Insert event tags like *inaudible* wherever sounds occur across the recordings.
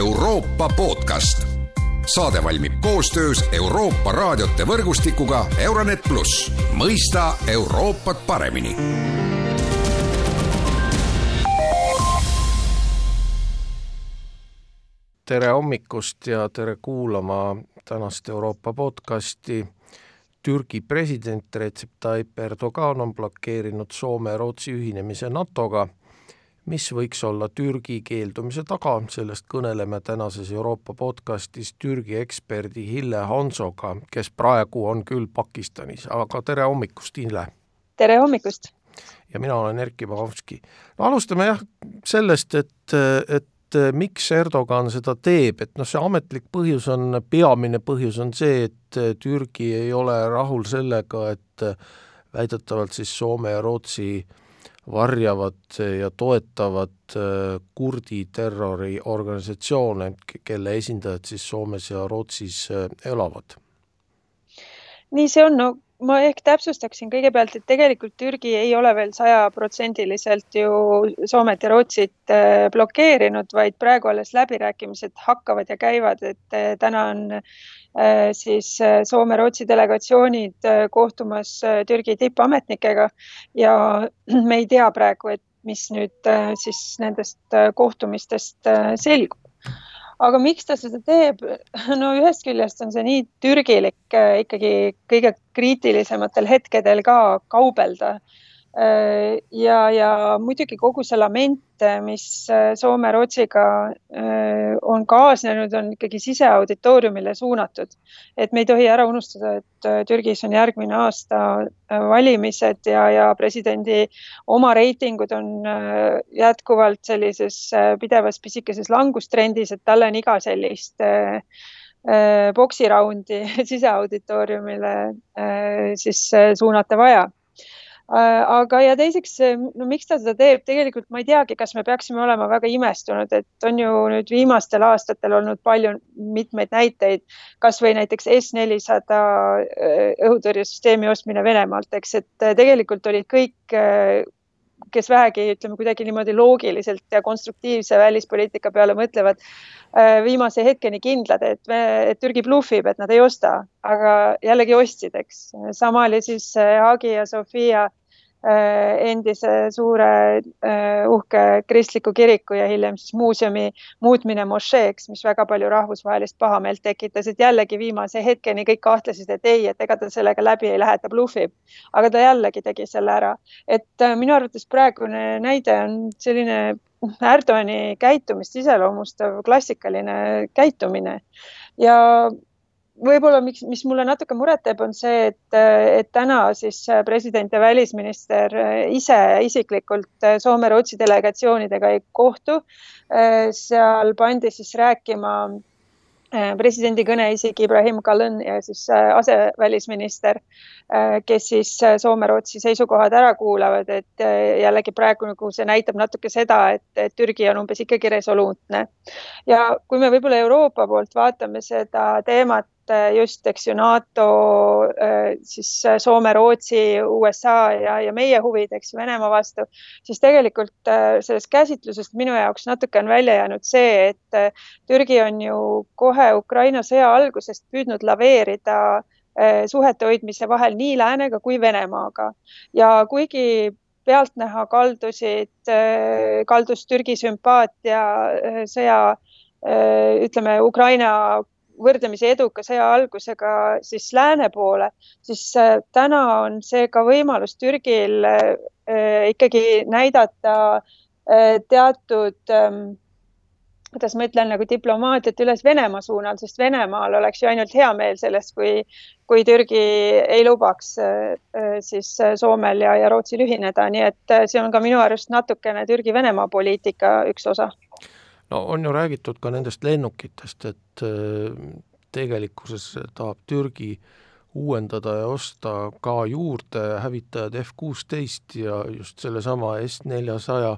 Euroopa podcast. saade valmib koostöös Euroopa raadiote võrgustikuga Euronet pluss, mõista Euroopat paremini tere hommikust ja tere kuulama tänast Euroopa podcasti. Türgi president Recep Tayyip Erdogan on blokeerinud Soome ja Rootsi ühinemise NATO-ga. Mis võiks olla Türgi keeldumise taga, sellest kõneleme tänases Euroopa podcastis Türgi eksperdi Hille Hansoga, kes praegu on küll Pakistanis, aga tere hommikust, Hille! tere hommikust! ja mina olen Erkki Bahovski. no alustame jah sellest, et, et miks Erdogan seda teeb, et noh, see ametlik põhjus on, peamine põhjus on see, et Türgi ei ole rahul sellega, et väidetavalt siis Soome ja Rootsi varjavad ja toetavad kurdi terroriorganisatsioone, kelle esindajad siis Soomes ja Rootsis elavad. nii see on, no ma ehk täpsustaksin kõigepealt, et tegelikult Türgi ei ole veel sajaprotsendiliselt ju Soomet ja Rootsit äh, blokeerinud, vaid praegu alles läbirääkimised hakkavad ja käivad, et äh, täna on äh, siis Soome-Rootsi delegatsioonid kohtumas Türgi tippametnikega ja *clears throat* me ei tea praegu, et mis nüüd siis nendest kohtumistest selgub aga miks ta seda teeb? *laughs* no ühest küljest on see nii türgilik äh, ikkagi kõige kriitilisematel hetkedel ka kaubelda ja, ja muidugi kogu see lament, mis äh, Soome-Rootsiga äh, on kaasnenud, on ikkagi siseauditooriumile suunatud. et me ei tohi ära unustada, et Türgis on järgmine aasta valimised ja, ja presidendi oma reitingud on jätkuvalt sellises pidevas pisikeses langustrendis, et talle on iga sellist poksiraundi *laughs* siseauditooriumile siis suunata vaja Äh, aga, ja teiseks, no miks ta seda teeb, tegelikult ma ei teagi, kas me peaksime olema väga imestunud, et on ju nüüd viimastel aastatel olnud palju mitmeid näiteid, kasvõi näiteks S nelisada äh, õhutõrjesüsteemi ostmine Venemaalt, eks, et äh, tegelikult olid kõik kes vähegi ütleme kuidagi niimoodi loogiliselt ja konstruktiivse välispoliitika peale mõtlevad, viimase hetkeni kindlad, et, et Türgi bluffib, et nad ei osta, aga jällegi ostsid, eks. sama oli siis Hagi ja Sofia Äh, endise suure äh, uhke kristliku kiriku ja hiljem siis muuseumi muutmine mošeeks, mis väga palju rahvusvahelist pahameelt tekitas, et jällegi viimase hetkeni kõik kahtlesid, et ei, et ega ta sellega läbi ei lähe, ta bluffib. aga ta jällegi tegi selle ära, et äh, minu arvates praegune näide on selline Erdogani käitumist iseloomustav klassikaline käitumine ja võib-olla, miks, mis mulle natuke muret teeb, on see, et, et täna siis president ja välisminister ise isiklikult Soome-Rootsi delegatsioonidega ei kohtu. seal pandi siis rääkima presidendi kõneisik Ibrahim Kalõn ja siis asevälisminister, kes siis Soome-Rootsi seisukohad ära kuulavad, et jällegi praegu nagu see näitab natuke seda, et Türgi on umbes ikkagi resoluutne. ja kui me võib-olla Euroopa poolt vaatame seda teemat et just, eks ju, NATO, äh, siis Soome, Rootsi, USA ja, ja meie huvid, eks ju, Venemaa vastu, siis tegelikult äh, sellest käsitlusest minu jaoks natuke on välja jäänud see, et äh, Türgi on ju kohe Ukraina sõja algusest püüdnud laveerida suhete hoidmise vahel nii läänega kui Venemaaga. Ja kuigi pealtnäha kaldusid, kaldus Türgi sümpaatia sõja ütleme Ukraina võrdlemisi eduka sõja algusega siis lääne poole, siis äh, täna on see ka võimalus Türgil äh, ikkagi näidata äh, teatud ähm, kuidas ma ütlen, nagu diplomaatiat üles Venemaa suunal, sest Venemaal oleks ju ainult hea meel sellest, kui, kui Türgi ei lubaks siis Soomel ja, ja Rootsil ühineda, nii et see on ka minu arust natukene Türgi-Venemaa poliitika üks osa no on ju räägitud ka nendest lennukitest, et äh, tegelikkuses tahab Türgi uuendada ja osta ka juurde hävitajad F kuusteist ja just sellesama S neljasaja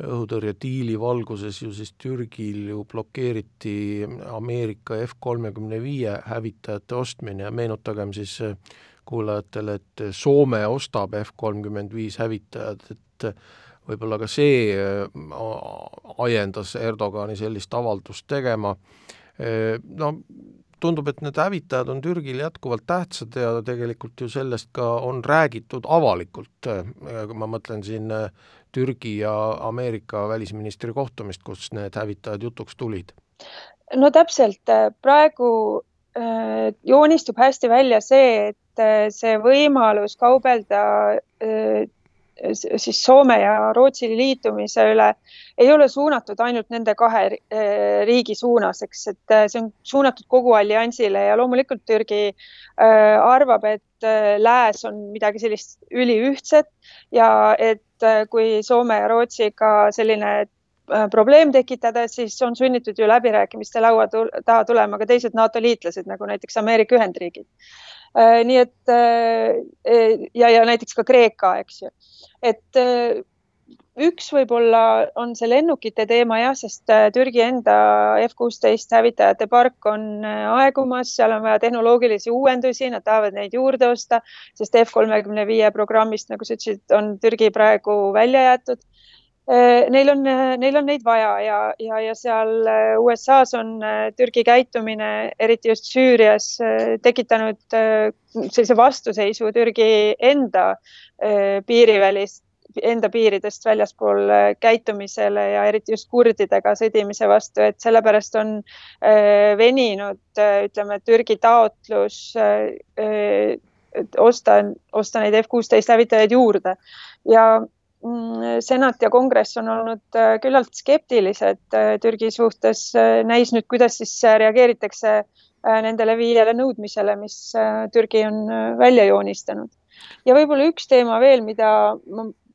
õhutõrjediili valguses ju siis Türgil ju blokeeriti Ameerika F kolmekümne viie hävitajate ostmine ja meenutagem siis äh, kuulajatele, et Soome ostab F kolmkümmend viis hävitajad, et võib-olla ka see ajendas Erdogani sellist avaldust tegema, no tundub, et need hävitajad on Türgile jätkuvalt tähtsad ja tegelikult ju sellest ka on räägitud avalikult, ma mõtlen siin Türgi ja Ameerika välisministri kohtumist, kus need hävitajad jutuks tulid? no täpselt, praegu äh, joonistub hästi välja see, et äh, see võimalus kaubelda äh, siis Soome ja Rootsi liitumise üle ei ole suunatud ainult nende kahe eh, riigi suunas, eks, et eh, see on suunatud kogu alliansile ja loomulikult Türgi eh, arvab, et lääs on midagi sellist üliühtset ja et kui Soome ja Rootsiga selline probleem tekitada, siis on sunnitud ju läbirääkimiste laua taha tulema ka teised NATO liitlased, nagu näiteks Ameerika Ühendriigid nii et äh, äh, ja, ja näiteks ka Kreeka, eks ju, et üks võib-olla on see lennukite teema jah, sest Türgi enda F kuusteist hävitajate park on aegumas, seal on vaja tehnoloogilisi uuendusi, nad tahavad neid juurde osta, sest F kolmekümne viie programmist, nagu sa ütlesid, on Türgi praegu välja jäetud. Äh, neil on, äh, neil on neid vaja ja, ja, ja seal äh, USA-s on Türgi käitumine, eriti just Süürias, tekitanud sellise vastuseisu Türgi enda piirivälist, enda piiridest väljaspool käitumisele ja eriti just kurdidega sõdimise vastu, et sellepärast on veninud, ütleme, Türgi taotlus osta, osta neid F kuusteist hävitajaid juurde. Ja senat ja kongress on olnud äh, küllalt skeptilised äh, Türgi suhtes, äh, näis nüüd, kuidas siis reageeritakse nendele viiele nõudmisele, mis Türgi on välja joonistanud. ja võib-olla üks teema veel, mida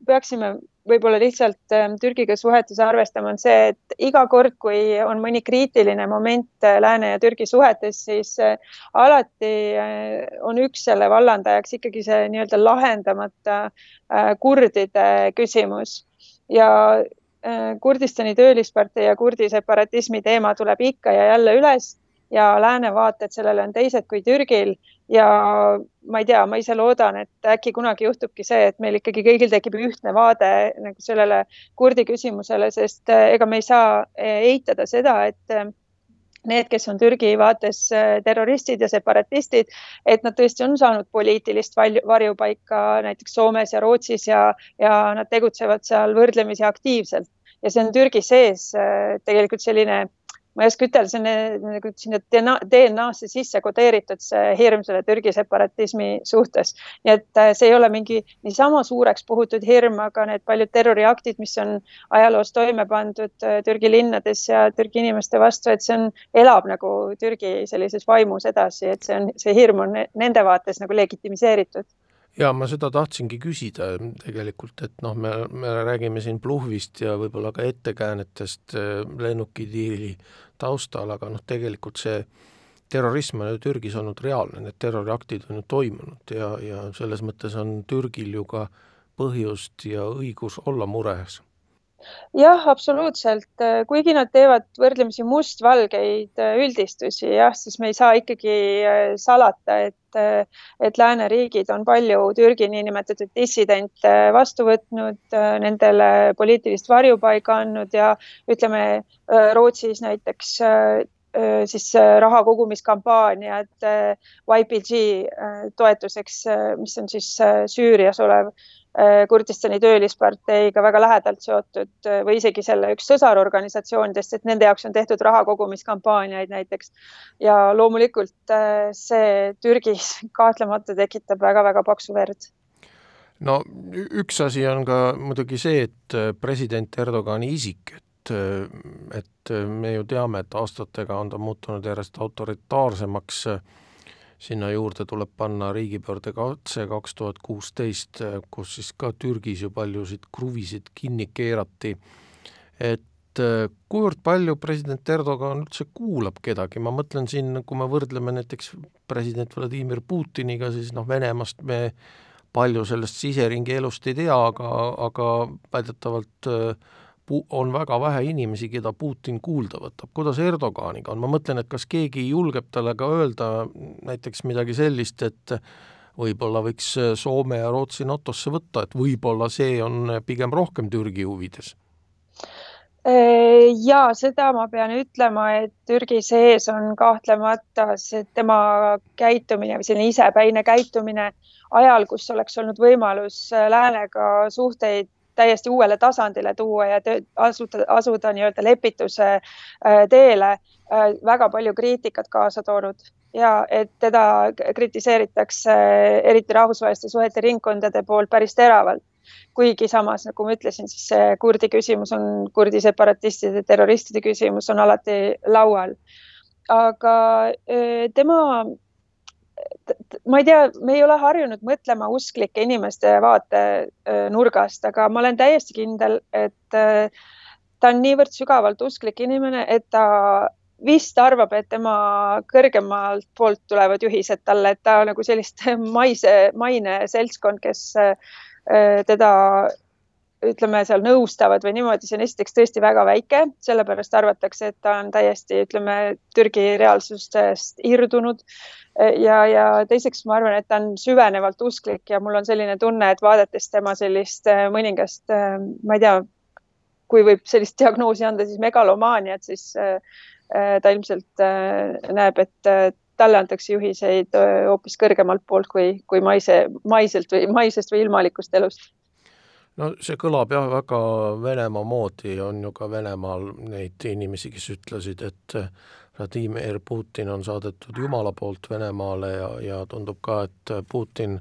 peaksime võib-olla lihtsalt ähm, Türgiga suhetes arvestama, on see, et iga kord, kui on mõni kriitiline moment äh, Lääne ja Türgi suhetes, siis äh, alati äh, on üks selle vallandajaks ikkagi see nii-öelda lahendamata kurdide küsimus. Ja Kurdistani töölispartei ja kurdi separatismi teema tuleb ikka ja jälle üles ja lääne vaated sellele on teised kui Türgil ja ma ei tea, ma ise loodan, et äkki kunagi juhtubki see, et meil ikkagi kõigil tekib ühtne vaade nagu sellele kurdi küsimusele, sest eh, ega me ei saa eh, eitada seda, et eh, need, kes on Türgi vaates terroristid ja separatistid, et nad tõesti on saanud poliitilist varjupaika näiteks Soomes ja Rootsis ja, ja nad tegutsevad seal võrdlemisi aktiivselt. Ja see on Türgi sees tegelikult selline ma ei oska ütelda, see on nagu sinna DNA-sse sisse kodeeritud see hirm selle Türgi separatismi suhtes. nii et äh, see ei ole mingi niisama suureks puhutud hirm, aga need paljud terroriaktid, mis on ajaloos toime pandud äh, Türgi linnades ja Türgi inimeste vastu, et see on, elab nagu Türgi sellises vaimus edasi, et see on, see hirm on nende vaates nagu legitimiseeritud jaa, ma seda tahtsingi küsida tegelikult, et noh, me, me räägime siin bluffist ja võib-olla ka ettekäänetest äh, lennukidiili taustal, aga noh, tegelikult see terrorism on ju Türgis olnud reaalne, need terroriaktid on ju toimunud ja, ja selles mõttes on Türgil ju ka põhjust ja õigus olla mures jah, absoluutselt, kuigi nad teevad võrdlemisi mustvalgeid äh, üldistusi, jah, siis me ei saa ikkagi äh, salata, et, äh, et lääneriigid on palju Türgi niinimetatud dissidente vastu võtnud, nendele poliitilist varjupaiga andnud ja ütleme Rootsis näiteks siis raha kogumiskampaaniad YPG toetuseks, mis on siis Süürias olev Äh, Kurdistani töölisparteiga väga lähedalt seotud äh, või isegi selle üks sõsarorganisatsioonidest, et nende jaoks on tehtud raha kogumiskampaaniaid näiteks. ja loomulikult äh, see Türgis kahtlemata tekitab väga-väga paksu verd no üks asi on ka muidugi see, et president Erdogani isik, et, et me ju teame, et aastatega on ta muutunud järjest autoritaarsemaks äh, sinna juurde tuleb panna riigipöörde katse kaks tuhat kuusteist, kus siis ka Türgis ju paljusid kruvisid kinni keerati, et äh, kuivõrd palju president Erdogan üldse kuulab kedagi, ma mõtlen siin, kui me võrdleme näiteks president Vladimir Putiniga, siis noh, Venemaast me palju sellest siseringi elust ei tea, aga, aga väidetavalt äh, on väga vähe inimesi, keda Putin kuulda võtab. kuidas Erdoganiga on, ma mõtlen, et kas keegi julgeb talle ka öelda näiteks midagi sellist, et võib-olla võiks Soome ja Rootsi NATO-sse võtta, et võib-olla see on pigem rohkem Türgi huvides ja seda ma pean ütlema, et Türgi sees on kahtlemata see tema käitumine või selline isepäine käitumine ajal, kus oleks olnud võimalus läänega suhteid täiesti uuele tasandile tuua ja asuda, asuda nii-öelda lepituse äh, teele, äh, väga palju kriitikat kaasa toonud ja et teda kritiseeritakse eriti rahvusvaheliste suhete ringkondade poolt päris teravalt. kuigi samas, nagu ma ütlesin, siis see kurdi küsimus on, kurdi separatistide, terroristide küsimus on alati laual. aga äh, tema ma ei tea, me ei ole harjunud mõtlema usklike inimeste vaatenurgast, aga ma olen täiesti kindel, et ta on niivõrd sügavalt usklik inimene, et ta vist arvab, et tema kõrgemalt poolt tulevad juhised talle, et ta nagu sellist *laughs* maise, maine seltskond, kes teda ütleme seal nõustavad või niimoodi, see on esiteks tõesti väga väike, sellepärast arvatakse, et ta on täiesti, ütleme, Türgi reaalsusest irdunud. Ja, ja teiseks ma arvan, et ta on süvenevalt usklik ja mul on selline tunne, et vaadates tema sellist äh, mõningast, äh, ma ei tea, kui võib sellist diagnoosi anda, siis megalomaaniat, siis äh, ta ilmselt näeb, et talle antakse juhiseid hoopis kõrgemalt poolt kui, kui maise, maiselt või maisest või ilmalikust elust no see kõlab jah, väga Venemaa moodi, on ju ka Venemaal neid inimesi, kes ütlesid, et Vladimir Putin on saadetud Jumala poolt Venemaale ja, ja tundub ka, et Putin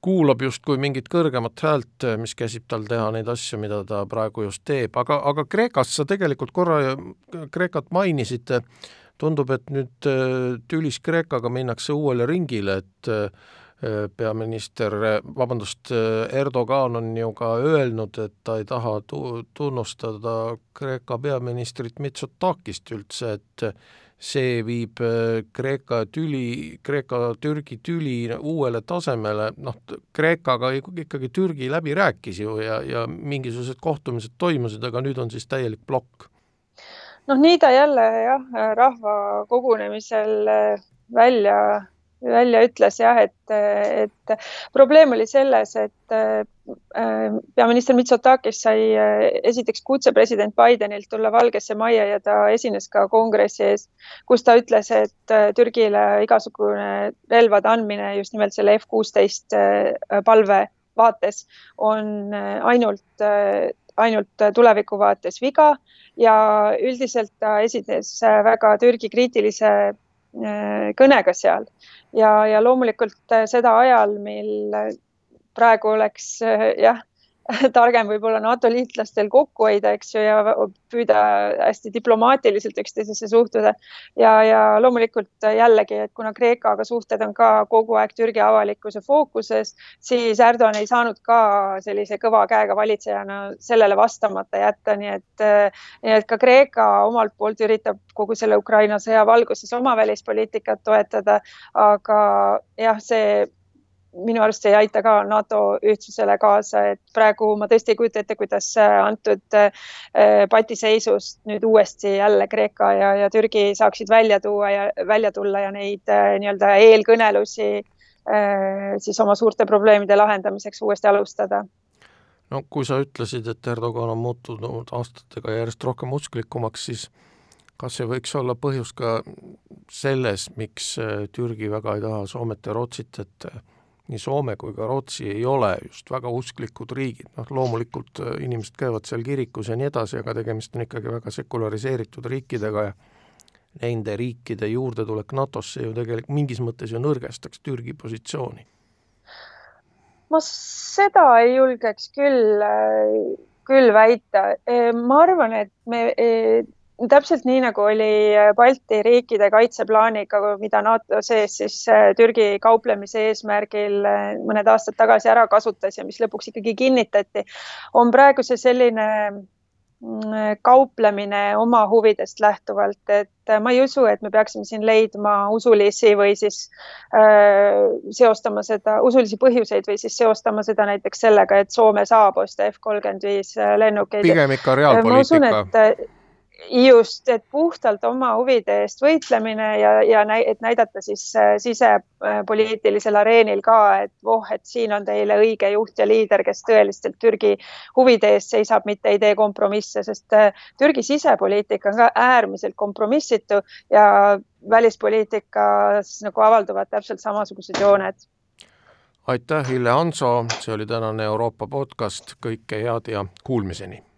kuulab justkui mingit kõrgemat häält, mis käsib tal teha neid asju, mida ta praegu just teeb, aga, aga Kreekast sa tegelikult korra Kreekat mainisid, tundub, et nüüd tülis Kreekaga minnakse uuele ringile, et peaminister, vabandust, Erdogan on ju ka öelnud, et ta ei taha tu-, tunnustada Kreeka peaministrit Mitsotakist üldse, et see viib Kreeka tüli, Kreeka-Türgi tüli uuele tasemele, noh, Kreekaga ikkagi Türgi läbi rääkis ju ja, ja mingisugused kohtumised toimusid, aga nüüd on siis täielik plokk. noh, nii ta jälle jah, rahvakogunemisel välja välja ütles jah, et, et probleem oli selles, et äh, peaminister Mitsotakis sai äh, esiteks kutse president Bidenilt tulla Valgesse Majja ja ta esines ka kongressi ees, kus ta ütles, et äh, Türgile igasugune relvade andmine just nimelt selle F kuusteist palve vaates on ainult, ainult tuleviku vaates viga ja üldiselt ta esines väga Türgi kriitilise kõnega seal. Ja, ja loomulikult äh, seda ajal, mil äh, praegu oleks äh, jah, *laughs* targem võib-olla NATO liitlastel kokku hoida, eks ju, ja püüda hästi diplomaatiliselt üksteisesse suhtuda. ja, ja loomulikult jällegi, et kuna Kreekaga suhted on ka kogu aeg Türgi avalikkuse fookuses, siis Erdoğan ei saanud ka sellise kõva käega valitsejana sellele vastamata jätta, nii et, nii et ka Kreeka omalt poolt üritab kogu selle Ukraina sõja valguses oma välispoliitikat toetada, aga jah, see minu arust ei aita ka NATO ühtsusele kaasa, et praegu ma tõesti ei kujuta ette, kuidas antud äh, patiseisust nüüd uuesti jälle Kreeka ja, ja Türgi saaksid välja tuua ja välja tulla ja neid äh, nii-öelda eelkõnelusi äh, siis oma suurte probleemide lahendamiseks uuesti alustada. No kui sa ütlesid, et Erdogan on muutunud aastatega järjest rohkem usklikumaks, siis kas see võiks olla põhjus ka selles, miks Türgi väga ei taha Soomet ja Rootsit, et nii Soome kui ka Rootsi ei ole just väga usklikud riigid, noh loomulikult äh, inimesed käivad seal kirikus ja nii edasi, aga tegemist on ikkagi väga sekulariseeritud riikidega ja nende riikide juurdetulek NATO-sse ju tegelikult mingis mõttes ju nõrgestaks Türgi positsiooni. ma seda ei julgeks küll, äh, küll väita. ma arvan, et me täpselt nii, nagu oli äh, Balti riikide kaitseplaaniga, mida NATO sees siis äh, Türgi kauplemise eesmärgil äh, mõned aastad tagasi ära kasutas ja mis lõpuks ikkagi kinnitati, on praegu see selline mm, kauplemine oma huvidest lähtuvalt, et ma ei usu, et me peaksime siin leidma usulisi või siis äh, seostama seda, usulisi põhjuseid või siis seostama seda näiteks sellega, et Soome saab osta F kolmkümmend viis lennukeid. pigem ikka reaalpoliitika just, et puhtalt oma huvide eest võitlemine ja, ja näi, et näidata siis äh, sisepoliitilisel areenil ka, et voh, et siin on teile õige juht ja liider, kes tõeliselt Türgi huvide eest seisab, mitte ei tee kompromisse, sest äh, Türgi sisepoliitika on ka äärmiselt kompromissitu ja välispoliitikas nagu avalduvad täpselt samasugused jooned. Aitäh, Hille Hanso, see oli tänane Euroopa podcast, kõike head ja kuulmiseni!